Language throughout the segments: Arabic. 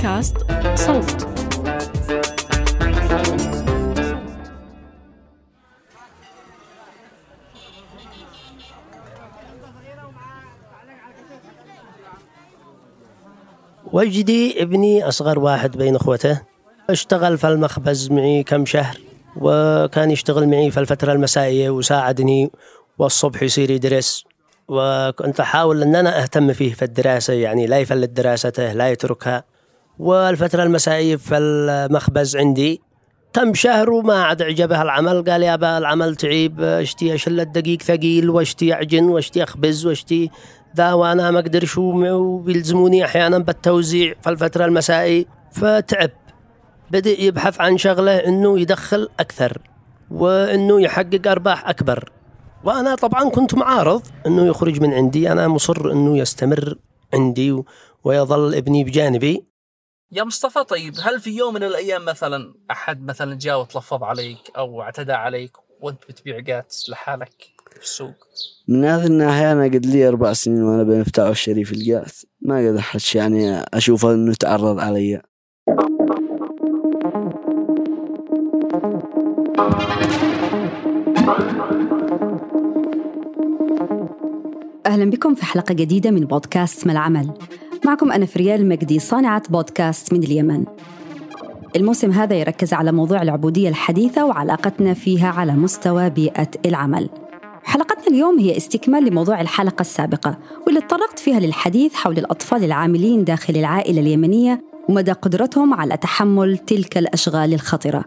بودكاست صوت. وجدي ابني أصغر واحد بين أخوته. اشتغل في المخبز معي كم شهر وكان يشتغل معي في الفترة المسائية وساعدني والصبح يصير يدرس. وكنت أحاول أن أنا أهتم فيه في الدراسة يعني لا يفلت دراسته لا يتركها. والفترة المسائية في المخبز عندي. كم شهر وما عاد عجبه العمل. قال يا با العمل تعيب اشتي اشل الدقيق ثقيل واشتي اعجن واشتي اخبز واشتي ذا وأنا ما أقدرش وبيلزموني أحيانا بالتوزيع في الفترة المسائي فتعب. بدأ يبحث عن شغلة إنه يدخل أكثر وإنه يحقق أرباح أكبر. وأنا طبعا كنت معارض إنه يخرج من عندي. أنا مصر إنه يستمر عندي ويظل ابني بجانبي. يا مصطفى طيب هل في يوم من الأيام مثلا أحد مثلا جاء وتلفظ عليك أو اعتدى عليك وأنت بتبيع جاتس لحالك في السوق؟ من هذه الناحية أنا قد لي أربع سنين وأنا بين فتاة والشريف القات ما قد أحد يعني أشوفه إنه تعرض علي. أهلا بكم في حلقة جديدة من بودكاست ما العمل. معكم أنا فريال مجدي صانعة بودكاست من اليمن. الموسم هذا يركز على موضوع العبودية الحديثة وعلاقتنا فيها على مستوى بيئة العمل. حلقتنا اليوم هي استكمال لموضوع الحلقة السابقة واللي تطرقت فيها للحديث حول الأطفال العاملين داخل العائلة اليمنية ومدى قدرتهم على تحمل تلك الأشغال الخطرة.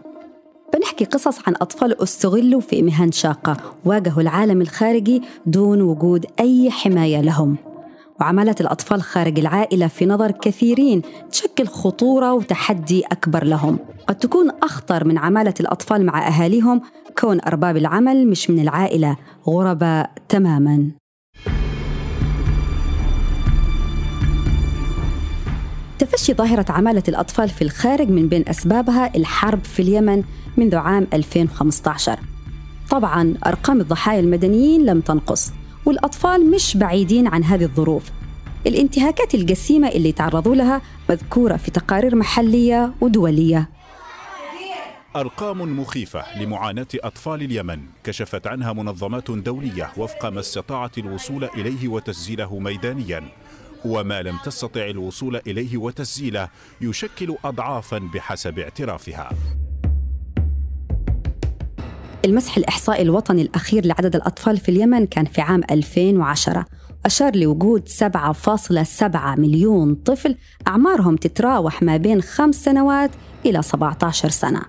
بنحكي قصص عن أطفال استغلوا في مهن شاقة واجهوا العالم الخارجي دون وجود أي حماية لهم. وعملت الأطفال خارج العائلة في نظر كثيرين تشكل خطورة وتحدي أكبر لهم. قد تكون أخطر من عمالة الأطفال مع أهاليهم كون أرباب العمل مش من العائلة. غرباء تماماً. تفشي ظاهرة عمالة الأطفال في الخارج من بين أسبابها الحرب في اليمن منذ عام 2015 طبعا أرقام الضحايا المدنيين لم تنقص. والأطفال مش بعيدين عن هذه الظروف. الانتهاكات الجسيمة اللي تعرضوا لها مذكورة في تقارير محلية ودولية. أرقام مخيفة لمعاناة أطفال اليمن. كشفت عنها منظمات دولية وفق ما استطاعت الوصول إليه وتسجيله ميدانيا. وما لم تستطع الوصول إليه وتسجيله يشكل أضعافا بحسب اعترافها. المسح الإحصائي الوطني الأخير لعدد الأطفال في اليمن كان في عام 2010 أشار لوجود 7.7 مليون طفل أعمارهم تتراوح ما بين خمس سنوات إلى 17 سنة.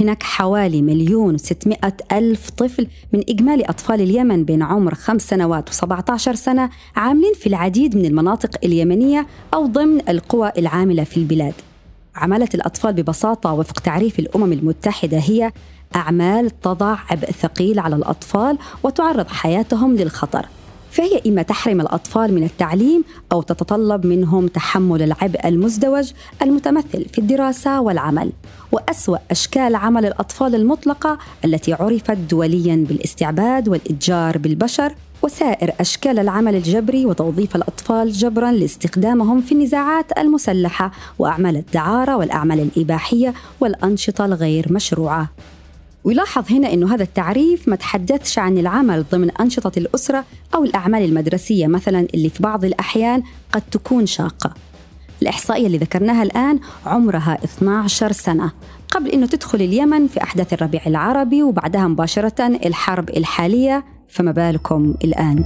هناك حوالي مليون وستمائة ألف طفل من إجمالي أطفال اليمن بين عمر خمس سنوات و17 سنة عاملين في العديد من المناطق اليمنية أو ضمن القوى العاملة في البلاد. عمالة الأطفال ببساطة وفق تعريف الأمم المتحدة هي أعمال تضع عبء ثقيل على الأطفال وتعرض حياتهم للخطر. فهي إما تحرم الأطفال من التعليم أو تتطلب منهم تحمل العبء المزدوج المتمثل في الدراسة والعمل وأسوأ أشكال عمل الأطفال المطلقة التي عرفت دوليا بالاستعباد والإتجار بالبشر وسائر أشكال العمل الجبري وتوظيف الأطفال جبرا لاستخدامهم في النزاعات المسلحة وأعمال الدعارة والأعمال الإباحية والأنشطة الغير مشروعة. ويلاحظ هنا أنه هذا التعريف ما تحدثش عن العمل ضمن أنشطة الأسرة أو الأعمال المدرسية مثلا اللي في بعض الأحيان قد تكون شاقة. الإحصائية اللي ذكرناها الآن عمرها 12 سنة قبل أنه تدخل اليمن في أحداث الربيع العربي وبعدها مباشرة الحرب الحالية فما بالكم الآن؟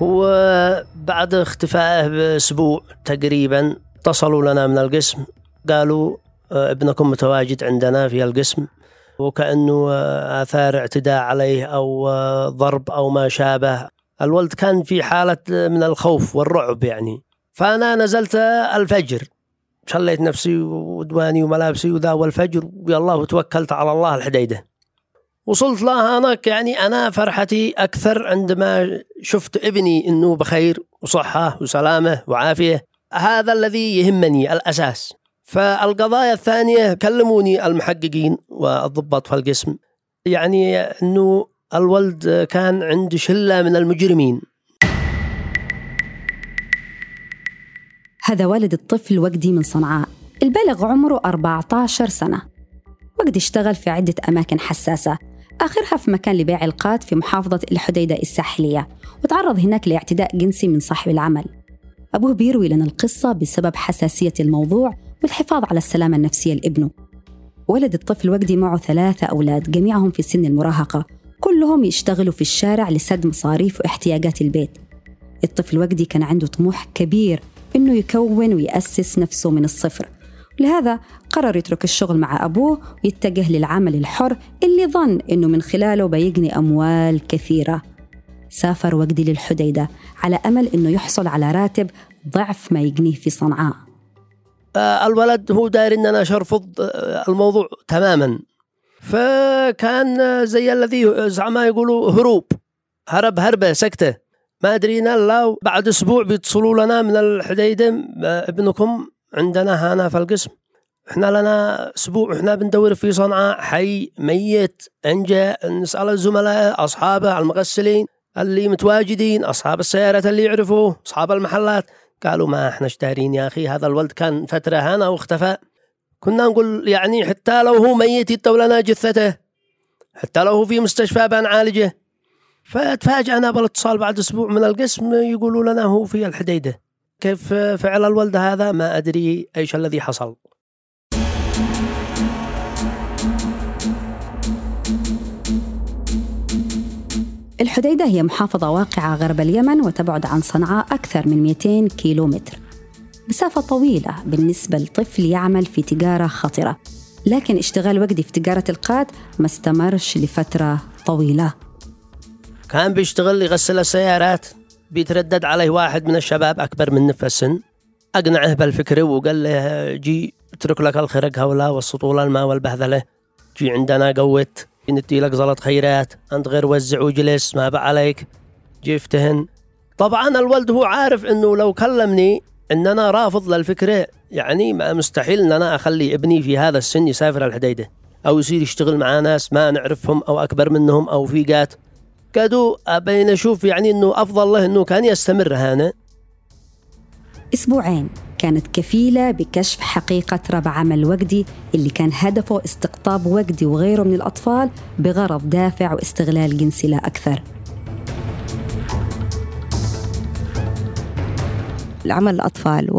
وبعد اختفائه بأسبوع تقريبا اتصلوا لنا من القسم قالوا ابنكم متواجد عندنا في القسم وكأنه آثار اعتداء عليه أو ضرب أو ما شابه. الولد كان في حالة من الخوف والرعب يعني. فأنا نزلت الفجر. شليت نفسي ودواني وملابسي وذا والفجر ويلا وتوكلت على الله الحديدة. وصلت لها هناك يعني أنا فرحتي أكثر عندما شفت ابني أنه بخير وصحة وسلامة وعافية. هذا الذي يهمني الأساس. فالقضايا الثانية كلموني المحققين والضباط في القسم. يعني أنه الولد كان عند شلة من المجرمين. هذا والد الطفل وجدي من صنعاء. البالغ عمره 14 سنة. وجدي اشتغل في عدة أماكن حساسة. آخرها في مكان لبيع القات في محافظة الحديدة الساحلية. وتعرض هناك لاعتداء جنسي من صاحب العمل. أبوه بيروي لنا القصة بسبب حساسية الموضوع والحفاظ على السلامة النفسية لابنه. ولد الطفل وجدي معه ثلاثة أولاد جميعهم في سن المراهقة. كلهم يشتغلوا في الشارع لسد مصاريف واحتياجات البيت. الطفل وجدي كان عنده طموح كبير إنه يكون ويأسس نفسه من الصفر. لهذا قرر يترك الشغل مع أبوه ويتجه للعمل الحر اللي ظن إنه من خلاله بيجني أموال كثيرة. سافر وجدي للحديدة على أمل إنه يحصل على راتب ضعف ما يجنيه في صنعاء. آه، الولد هو داير إن أنا ارفض آه، الموضوع تماما. فكان زي الذي زعما يقولوا هروب هرب هربة سكتة. ما ادرينا الا بعد أسبوع بيتصلوا لنا من الحديده آه، ابنكم عندنا هنا في القسم. إحنا لنا أسبوع إحنا بندور في صنعاء حي ميت انجى نسأل الزملاء أصحابه المغسلين اللي متواجدين أصحاب السيارات اللي يعرفوه أصحاب المحلات. قالوا ما إحنا دارين يا أخي هذا الولد كان فترة هنا واختفى كنا نقول يعني حتى لو هو ميت يتو لنا جثته حتى لو هو في مستشفى بنعالجه فتفاجأنا بالاتصال بعد أسبوع من القسم يقولوا لنا هو في الحديدة. كيف فعل الولد هذا؟ ما أدري إيش الذي حصل؟ الحديدة هي محافظة واقعة غرب اليمن وتبعد عن صنعاء أكثر من 200 كيلومتر. مسافة طويلة بالنسبة لطفل يعمل في تجارة خطرة لكن اشتغال وجدي في تجارة القات ما استمرش لفترة طويلة. كان بيشتغل يغسل السيارات بيتردد عليه واحد من الشباب أكبر منه في السن. أقنعه بالفكرة وقال له جي اترك لك الخرق هولا والسطول الماء والبهذلة جي عندنا قوت. ندي لك زلط خيرات. أنت غير وزع وجلس ما عليك. جي افتهن طبعا الولد هو عارف إنه لو كلمني إن أنا رافض للفكرة. يعني مستحيل إن أنا أخلي ابني في هذا السن يسافر الحديدة. أو يصير يشتغل مع ناس ما نعرفهم أو أكبر منهم أو فيقات كادو أبين أشوف يعني إنه أفضل له إنه كان يستمر هنا. أسبوعين كانت كفيلة بكشف حقيقة ربع عمل وجدي اللي كان هدفه استقطاب وجدي وغيره من الأطفال بغرض دافع واستغلال جنسي لا أكثر. العمل الأطفال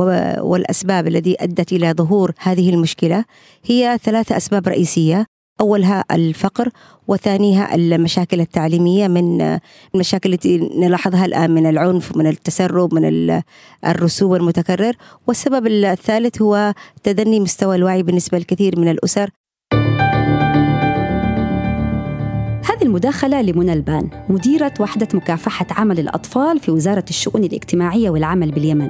والأسباب التي أدت إلى ظهور هذه المشكلة هي ثلاثة أسباب رئيسية. أولها الفقر وثانيها المشاكل التعليمية من المشاكل التي نلاحظها الآن من العنف من التسرب من الرسوب المتكرر. والسبب الثالث هو تدني مستوى الوعي بالنسبة للكثير من الأسر. هذه المداخلة لمنى البان مديرة وحدة مكافحة عمل الأطفال في وزارة الشؤون الاجتماعية والعمل باليمن.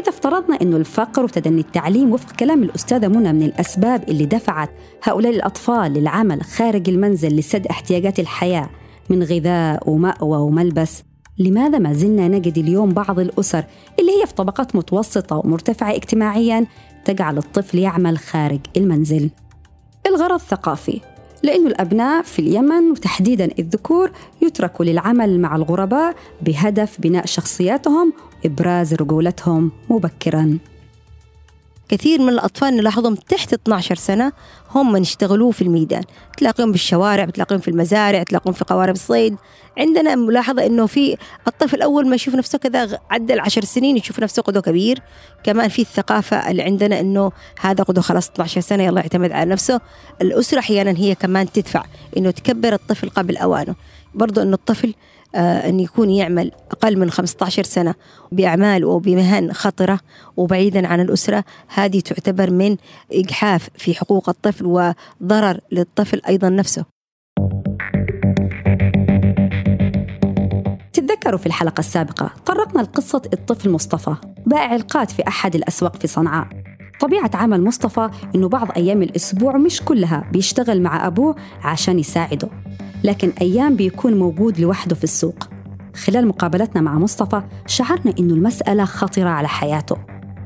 إذا افترضنا أنه الفقر وتدني التعليم وفق كلام الأستاذة منى من الأسباب اللي دفعت هؤلاء الأطفال للعمل خارج المنزل لسد احتياجات الحياة من غذاء ومأوى وملبس لماذا ما زلنا نجد اليوم بعض الأسر اللي هي في طبقات متوسطة ومرتفعة اجتماعيا تجعل الطفل يعمل خارج المنزل؟ الغرض ثقافي لأن الأبناء في اليمن وتحديدا الذكور يتركوا للعمل مع الغرباء بهدف بناء شخصياتهم إبراز رجولتهم مبكرا. كثير من الأطفال نلاحظهم تحت 12 سنة هم من يشتغلوا في الميدان. تلاقيهم بالشوارع بتلاقيهم في المزارع تلاقيهم في قوارب الصيد. عندنا ملاحظة أنه في الطفل أول ما يشوف نفسه كذا عدى العشر سنين يشوف نفسه قدو كبير. كمان في الثقافة اللي عندنا أنه هذا قدو خلاص 12 سنة يلا يعتمد على نفسه. الأسرة أحيانا هي كمان تدفع أنه تكبر الطفل قبل أوانه. برضو أن الطفل أن يكون يعمل أقل من 15 سنة بأعمال وبمهن خطرة وبعيدا عن الأسرة هذه تعتبر من إجحاف في حقوق الطفل وضرر للطفل أيضا نفسه. تتذكروا في الحلقة السابقة طرقنا لقصة الطفل مصطفى بائع القات في أحد الأسواق في صنعاء. طبيعة عمل مصطفى إنه بعض أيام الأسبوع مش كلها بيشتغل مع أبوه عشان يساعده. لكن أيام بيكون موجود لوحده في السوق. خلال مقابلتنا مع مصطفى شعرنا إنه المسألة خطرة على حياته.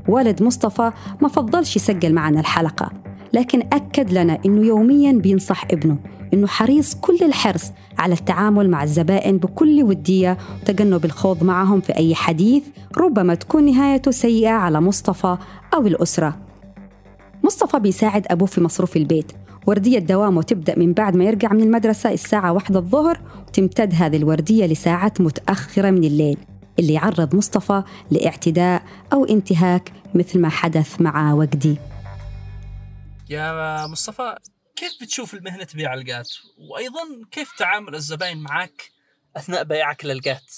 والد مصطفى ما فضلش يسجل معنا الحلقة لكن أكد لنا إنه يومياً بينصح ابنه إنه حريص كل الحرص على التعامل مع الزبائن بكل ودية وتجنب الخوض معهم في أي حديث ربما تكون نهايته سيئة على مصطفى أو الأسرة. مصطفى بيساعد أبوه في مصروف البيت وردية دوامه تبدأ من بعد ما يرجع من المدرسة الساعة واحدة الظهر وتمتد هذه الوردية لساعات متأخرة من الليل اللي يعرض مصطفى لاعتداء أو انتهاك مثل ما حدث مع وجدي يا مصطفى كيف بتشوف المهنة بيع القات؟ وأيضا كيف تعامل الزباين معك أثناء بيعك للقات؟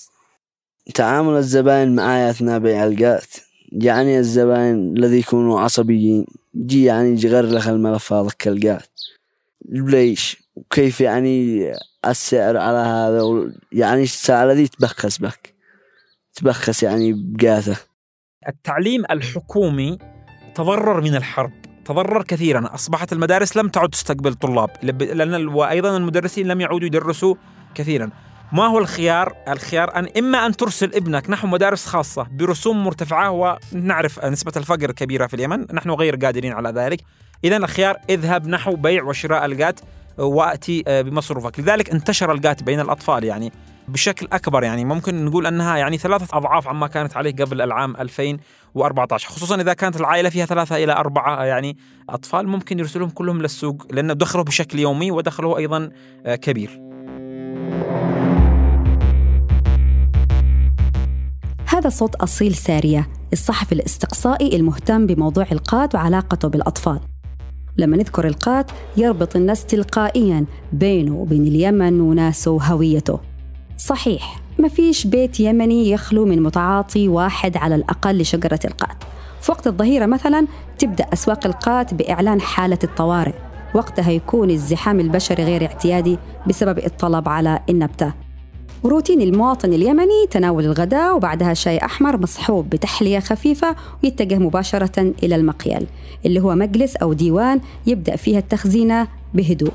تعامل الزبائن معي أثناء بيع القات. يعني الزبائن الذي يكونوا عصبيين. جي يعني غير الملف هذا القات ليش؟ وكيف يعني السعر على هذا. يعني الساعة ذي تبخس بك. تبخس يعني بقاته التعليم الحكومي تضرر من الحرب. تضرر كثيرا. أصبحت المدارس لم تعد تستقبل طلاب. لأن وأيضا المدرسين لم يعودوا يدرسوا كثيرا. ما هو الخيار؟ الخيار أن إما أن ترسل ابنك نحو مدارس خاصة برسوم مرتفعة ونعرف نسبة الفقر كبيرة في اليمن نحن غير قادرين على ذلك. إذا الخيار اذهب نحو بيع وشراء القات وأتي بمصروفك. لذلك انتشر القات بين الأطفال يعني بشكل أكبر يعني. ممكن نقول أنها يعني ثلاثة أضعاف عما كانت عليه قبل العام 2014 خصوصا إذا كانت العائلة فيها ثلاثة إلى أربعة يعني أطفال ممكن يرسلهم كلهم للسوق لأن دخله بشكل يومي ودخله أيضا كبير. هذا صوت أصيل سارية الصحفي الاستقصائي المهتم بموضوع القات وعلاقته بالأطفال. لما نذكر القات يربط الناس تلقائيا بينه وبين اليمن وناسه وهويته صحيح ما فيش بيت يمني يخلو من متعاطي واحد على الأقل لشجرة القات. في وقت الظهيرة مثلا تبدأ أسواق القات بإعلان حالة الطوارئ. وقتها يكون الزحام البشري غير اعتيادي بسبب الطلب على النبتة. وروتين المواطن اليمني تناول الغداء وبعدها شاي أحمر مصحوب بتحلية خفيفة ويتجه مباشرة إلى المقيل اللي هو مجلس أو ديوان يبدأ فيها التخزينة بهدوء.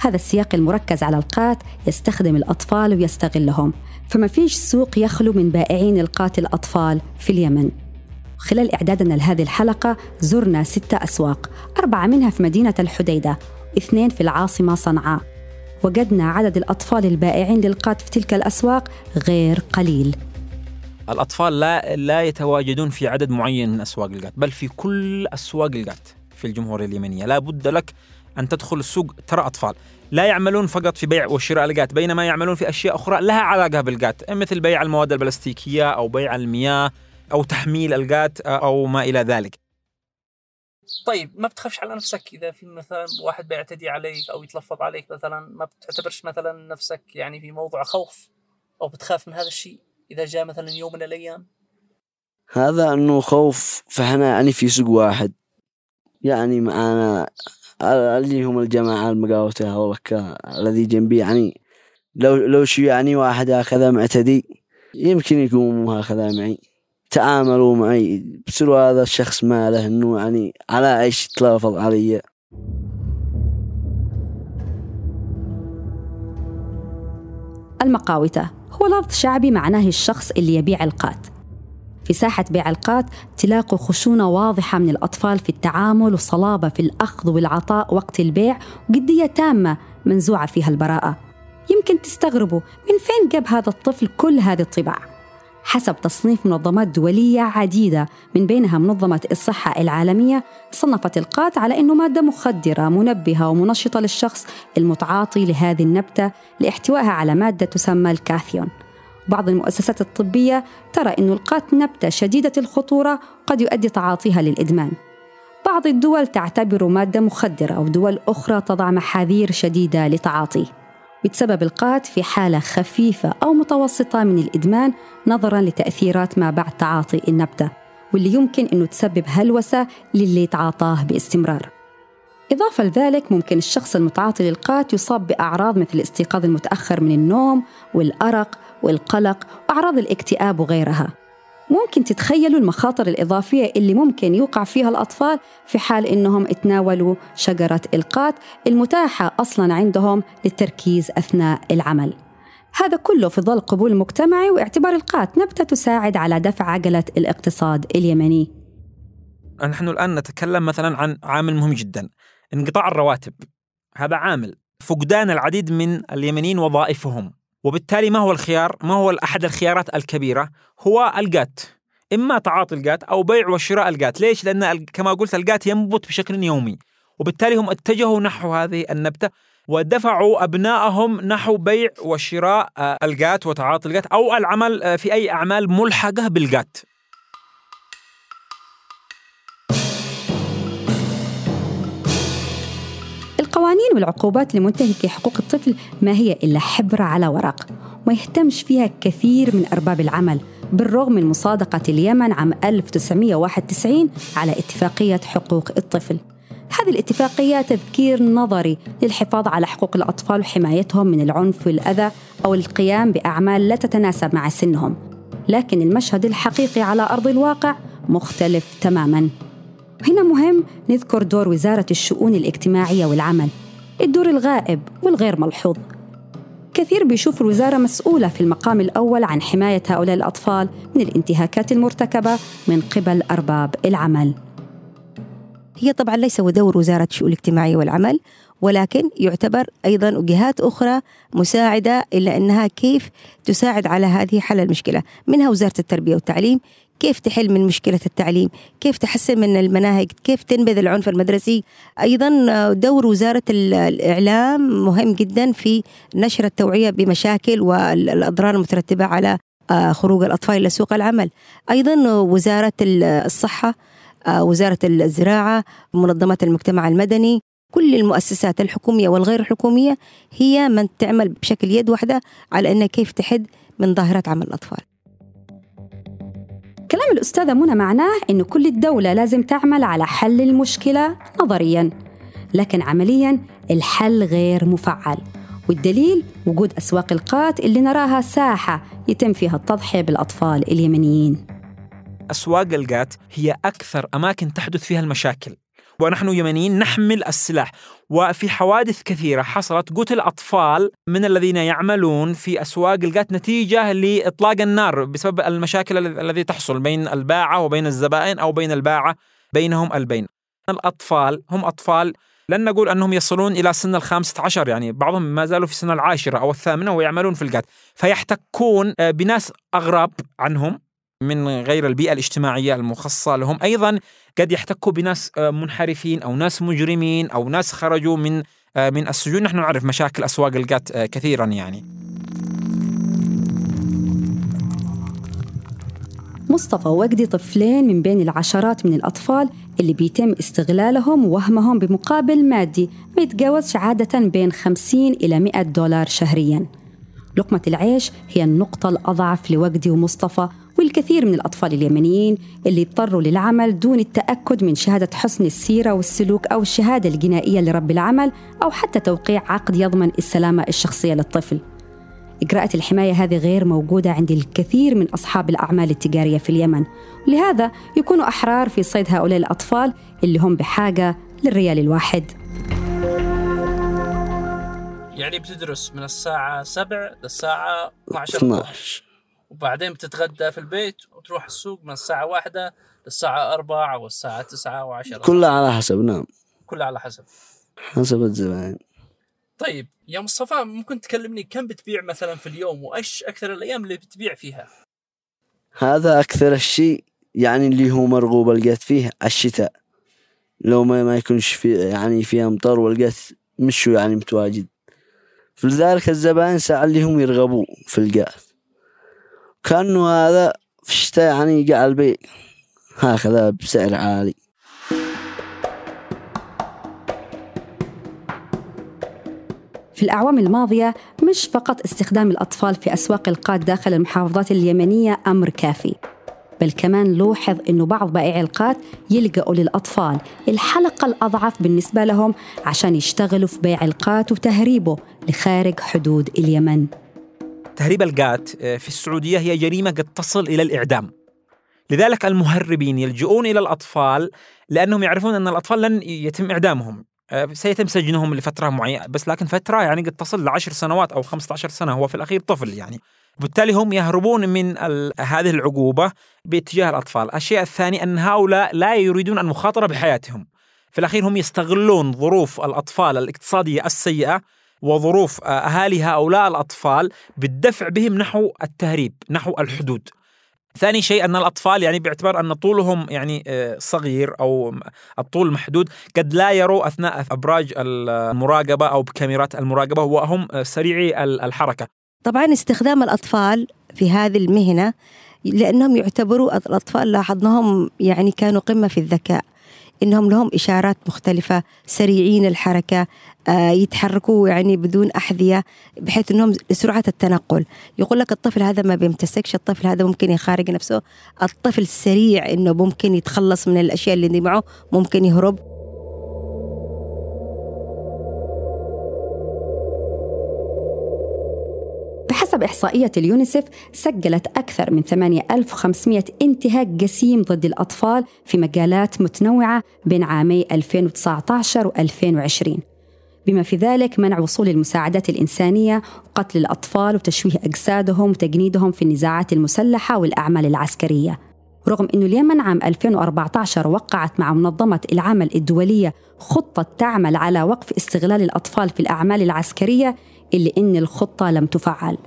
هذا السياق المركز على القات يستخدم الأطفال ويستغلهم. فما فيش سوق يخلو من بائعين القات الأطفال في اليمن. خلال إعدادنا لهذه الحلقة زرنا ستة أسواق أربعة منها في مدينة الحديدة اثنين في العاصمة صنعاء. وجدنا عدد الأطفال البائعين للقات في تلك الأسواق غير قليل. الأطفال لا لا يتواجدون في عدد معين من أسواق القات بل في كل أسواق القات في الجمهورية اليمنية. لا بد لك أن تدخل السوق ترى أطفال. لا يعملون فقط في بيع وشراء القات بينما يعملون في أشياء أخرى لها علاقة بالقات مثل بيع المواد البلاستيكية أو بيع المياه أو تحميل القات أو ما إلى ذلك. طيب ما بتخافش على نفسك إذا في مثلا واحد بيعتدي عليك أو يتلفظ عليك مثلا؟ ما بتعتبرش مثلا نفسك يعني في موضوع خوف أو بتخاف من هذا الشيء إذا جاء مثلا يوم من الأيام؟ هذا إنه خوف فاحنا يعني في سوق واحد. يعني معانا اللي هم الجماعة المقاوتة هولك الذي جنبي يعني لو لو شو يعني واحد هكذا معتدي يمكن يكون هكذا معي. تعاملوا معي. بسروا هذا الشخص ماله إنه يعني على إيش تلافظ علي. المقاوتة هو لفظ شعبي معناه الشخص اللي يبيع القات. في ساحة بيع القات تلاقوا خشونة واضحة من الأطفال في التعامل وصلابة في الأخذ والعطاء وقت البيع وجدية تامة منزوعة فيها البراءة. يمكن تستغربوا من فين جاب هذا الطفل كل هذه الطباع. حسب تصنيف منظمات دولية عديدة من بينها منظمة الصحة العالمية. صنفت القات على أنه مادة مخدرة منبهة ومنشطة للشخص المتعاطي لهذه النبتة لاحتوائها على مادة تسمى الكاثيون. بعض المؤسسات الطبية ترى أن القات نبتة شديدة الخطورة قد يؤدي تعاطيها للإدمان. بعض الدول تعتبر مادة مخدرة ودول أخرى تضع محاذير شديدة لتعاطيه. ويتسبب القات في حالة خفيفة أو متوسطة من الإدمان نظراً لتأثيرات ما بعد تعاطي النبتة واللي يمكن أنه تسبب هلوسة للي يتعاطاه باستمرار. إضافة لذلك ممكن الشخص المتعاطي للقات يصاب بأعراض مثل الاستيقاظ المتأخر من النوم والأرق والقلق وأعراض الاكتئاب وغيرها. ممكن تتخيلوا المخاطر الإضافية اللي ممكن يوقع فيها الأطفال في حال إنهم تناولوا شجرة القات المتاحة أصلاً عندهم للتركيز أثناء العمل. هذا كله في ظل قبول مجتمعي واعتبار القات نبتة تساعد على دفع عجلة الاقتصاد اليمني. نحن الآن نتكلم مثلا عن عامل مهم جدا انقطاع الرواتب. هذا عامل. فقدان العديد من اليمنيين وظائفهم. وبالتالي ما هو الخيار؟ ما هو أحد الخيارات الكبيرة؟ هو الجات إما تعاطي الجات أو بيع وشراء الجات ليش؟ لأن كما قلت الجات ينبت بشكل يومي وبالتالي هم اتجهوا نحو هذه النبتة ودفعوا أبنائهم نحو بيع وشراء آه، الجات وتعاطي الجات أو العمل آه، في أي أعمال ملحقة بالجات القوانين والعقوبات لمنتهكي حقوق الطفل ما هي إلا حبر على ورق ما يهتمش فيها كثير من أرباب العمل بالرغم من مصادقة اليمن عام 1991 على اتفاقية حقوق الطفل. هذه الاتفاقية تذكير نظري للحفاظ على حقوق الأطفال وحمايتهم من العنف والأذى أو القيام بأعمال لا تتناسب مع سنهم لكن المشهد الحقيقي على أرض الواقع مختلف تماماً. هنا مهم نذكر دور وزارة الشؤون الاجتماعية والعمل الدور الغائب والغير ملحوظ. كثير بيشوف الوزارة مسؤولة في المقام الأول عن حماية هؤلاء الأطفال من الانتهاكات المرتكبة من قبل أرباب العمل. هي طبعا ليس دور وزارة الشؤون الاجتماعية والعمل ولكن يعتبر أيضا جهات أخرى مساعدة إلا أنها كيف تساعد على هذه حل المشكلة منها وزارة التربية والتعليم كيف تحل من مشكلة التعليم؟ كيف تحسن من المناهج؟ كيف تنبذ العنف المدرسي؟ أيضا دور وزارة الإعلام مهم جدا في نشر التوعية بمشاكل والأضرار المترتبة على آه، خروج الأطفال إلى سوق العمل. أيضا وزارة الصحة آه، وزارة الزراعة منظمات المجتمع المدني كل المؤسسات الحكومية والغير الحكومية هي من تعمل بشكل يد واحدة على أنها كيف تحد من ظاهرة عمل الأطفال. كلام الأستاذة منى معناه أن كل الدولة لازم تعمل على حل المشكلة نظرياً لكن عملياً الحل غير مفعل. والدليل وجود أسواق القات اللي نراها ساحة يتم فيها التضحية بالأطفال اليمنيين. أسواق القات هي أكثر أماكن تحدث فيها المشاكل ونحن يمنيين نحمل السلاح وفي حوادث كثيرة حصلت. قتل أطفال من الذين يعملون في أسواق القات نتيجة لإطلاق النار بسبب المشاكل الذي تحصل بين الباعة وبين الزبائن أو بين الباعة بينهم البين. الأطفال هم أطفال لن نقول أنهم يصلون إلى سن الخامسة عشر يعني بعضهم ما زالوا في سن العاشرة أو الثامنة ويعملون في القات. فيحتكون بناس أغراب عنهم. من غير البيئة الاجتماعية المخصصة لهم. أيضا قد يحتكوا بناس آه، منحرفين أو ناس مجرمين أو ناس خرجوا من آه، من السجون. نحن نعرف مشاكل أسواق القات آه، كثيرا يعني. مصطفى ووجدي طفلين من بين العشرات من الأطفال اللي بيتم استغلالهم ووهمهم بمقابل مادي ما يتجاوزش عادة بين 50 إلى 100 دولار شهرياً. لقمة العيش هي النقطة الأضعف لوجدي ومصطفى والكثير من الأطفال اليمنيين اللي اضطروا للعمل دون التأكد من شهادة حسن السيرة والسلوك أو الشهادة الجنائية لرب العمل أو حتى توقيع عقد يضمن السلامة الشخصية للطفل. إجراءات الحماية هذه غير موجودة عند الكثير من أصحاب الأعمال التجارية في اليمن. لهذا يكونوا أحرار في صيد هؤلاء الأطفال اللي هم بحاجة للريال الواحد. يعني بتدرس من الساعة 7 للساعة 12 12 وبعدين بتتغدى في البيت وتروح السوق من الساعة واحدة للساعة أربعة والساعة تسعة وعشرة. كلها على حسب نعم. كلها على حسب. حسب الزبائن طيب يا مصطفى ممكن تكلمني كم بتبيع مثلا في اليوم وإيش أكثر الأيام اللي بتبيع فيها؟ هذا أكثر الشيء يعني اللي هو مرغوب لقيت فيه الشتاء. لو ما ما يكونش في يعني في امطار ولقيت مشو يعني متواجد. فلذلك الزبائن ساعة اللي هم يرغبوا في القاث كأنه هذا في الشتاء يعني يقع البيع هكذا بسعر عالي. في الأعوام الماضية مش فقط استخدام الأطفال في أسواق القات داخل المحافظات اليمنية أمر كافي بل كمان لوحظ أنه بعض بائعي القات يلجأوا للأطفال. الحلقة الأضعف بالنسبة لهم عشان يشتغلوا في بيع القات وتهريبه لخارج حدود اليمن. تهريب القات آه، في السعودية هي جريمة قد تصل إلى الإعدام. لذلك المهربين يلجؤون إلى الأطفال لأنهم يعرفون أن الأطفال لن يتم إعدامهم. آه، سيتم سجنهم لفترة معينة بس لكن فترة يعني قد تصل لعشر سنوات أو 15 سنة هو في الأخير طفل يعني. وبالتالي هم يهربون من هذه العقوبة باتجاه الأطفال. الشيء الثاني أن هؤلاء لا يريدون المخاطرة بحياتهم. في الأخير هم يستغلون ظروف الأطفال الإقتصادية السيئة وظروف أهالي هؤلاء الأطفال بالدفع بهم نحو التهريب نحو الحدود ثاني شيء أن الأطفال يعني باعتبار أن طولهم يعني آه، صغير أو الطول محدود قد لا يروا أثناء أبراج المراقبة أو بكاميرات المراقبة وهم سريعي الحركة. طبعا استخدام الأطفال في هذه المهنة لأنهم يعتبروا الأطفال لاحظناهم يعني كانوا قمة في الذكاء إنهم لهم إشارات مختلفة سريعين الحركة آه يتحركوا يعني بدون أحذية بحيث إنهم سرعة التنقل. يقول لك الطفل هذا ما بيمتسكش الطفل هذا ممكن يخارج نفسه. الطفل سريع إنه ممكن يتخلص من الأشياء اللي معه ممكن يهرب. بحسب إحصائية اليونيسف سجلت أكثر من 8500 انتهاك جسيم ضد الأطفال في مجالات متنوعة بين عامي 2019 و 2020 بما في ذلك منع وصول المساعدات الإنسانية وقتل الأطفال وتشويه أجسادهم وتجنيدهم في النزاعات المسلحة والأعمال العسكرية. رغم أن اليمن عام 2014 وقعت مع منظمة العمل الدولية خطة تعمل على وقف استغلال الأطفال في الأعمال العسكرية إلا أن الخطة لم تفعل.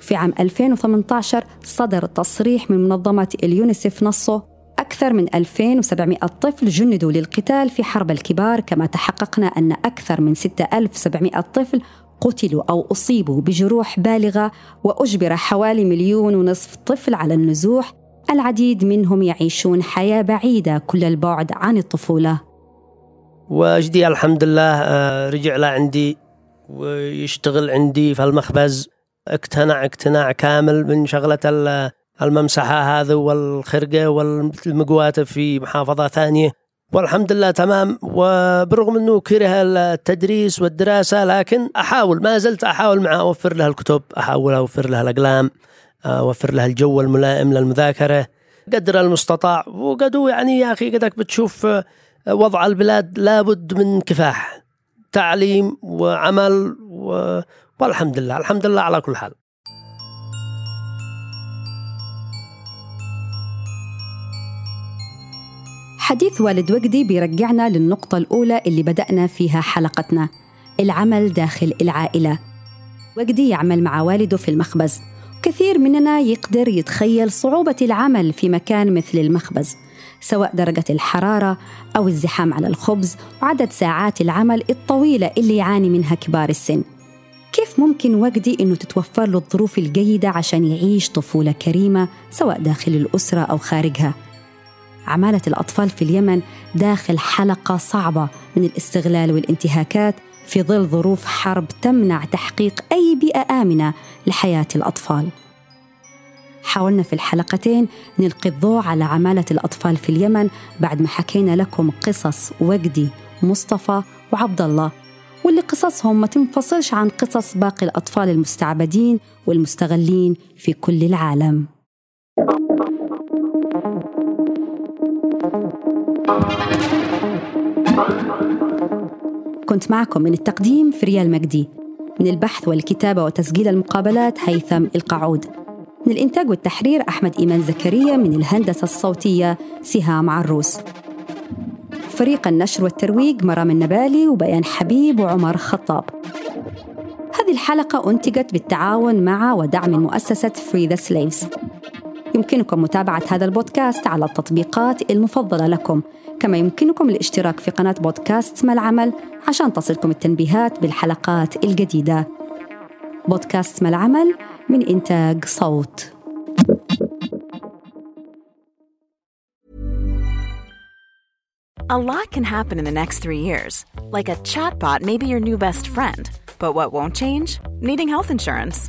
في عام 2018 صدر تصريح من منظمة اليونيسف نصه أكثر من 2700 طفل جندوا للقتال في حرب الكبار كما تحققنا أن أكثر من 6700 طفل قتلوا أو أصيبوا بجروح بالغة وأجبر حوالي مليون ونصف طفل على النزوح. العديد منهم يعيشون حياة بعيدة كل البعد عن الطفولة. وجدي الحمد لله آه، رجع لعندي ويشتغل عندي في المخبز. اقتنع اقتناع كامل من شغلة الممسحة هذا والخرقة والمقواتة في محافظة ثانية. والحمد لله تمام. وبرغم إنه كره التدريس والدراسة لكن أحاول ما زلت أحاول معه أوفر له الكتب أحاول أوفر له الأقلام أوفر له الجو الملائم للمذاكرة. قدر المستطاع. وقدوا يعني يا أخي قدك بتشوف وضع البلاد لابد من كفاح تعليم وعمل و... والحمد لله الحمد لله على كل حال. حديث والد وجدي بيرجعنا للنقطة الأولى اللي بدأنا فيها حلقتنا العمل داخل العائلة. وجدي يعمل مع والده في المخبز. كثير مننا يقدر يتخيل صعوبة العمل في مكان مثل المخبز سواء درجة الحرارة أو الزحام على الخبز وعدد ساعات العمل الطويلة اللي يعاني منها كبار السن. كيف ممكن وجدي أنه تتوفر له الظروف الجيدة عشان يعيش طفولة كريمة سواء داخل الأسرة أو خارجها؟ عمالة الأطفال في اليمن داخل حلقة صعبة من الاستغلال والانتهاكات في ظل ظروف حرب تمنع تحقيق أي بيئة آمنة لحياة الأطفال. حاولنا في الحلقتين نلقي الضوء على عمالة الأطفال في اليمن بعد ما حكينا لكم قصص وجدي مصطفى وعبد الله واللي قصصهم ما تنفصلش عن قصص باقي الأطفال المستعبدين والمستغلين في كل العالم. كنت معكم من التقديم فريال مجدي من البحث والكتابة وتسجيل المقابلات هيثم القعود من الإنتاج والتحرير أحمد إيمان زكريا من الهندسة الصوتية سهام عروس. فريق النشر والترويج مرام النبالي وبيان حبيب وعمر خطاب. هذه الحلقة أنتجت بالتعاون مع ودعم مؤسسة Free the Slaves. يمكنكم متابعة هذا البودكاست على التطبيقات المفضلة لكم كما يمكنكم الاشتراك في قناة بودكاست ما العمل عشان تصلكم التنبيهات بالحلقات الجديدة بودكاست ما العمل من إنتاج صوت A lot can happen in the next three years. Like a chatbot may be your new best friend – But what won't change? Needing health insurance.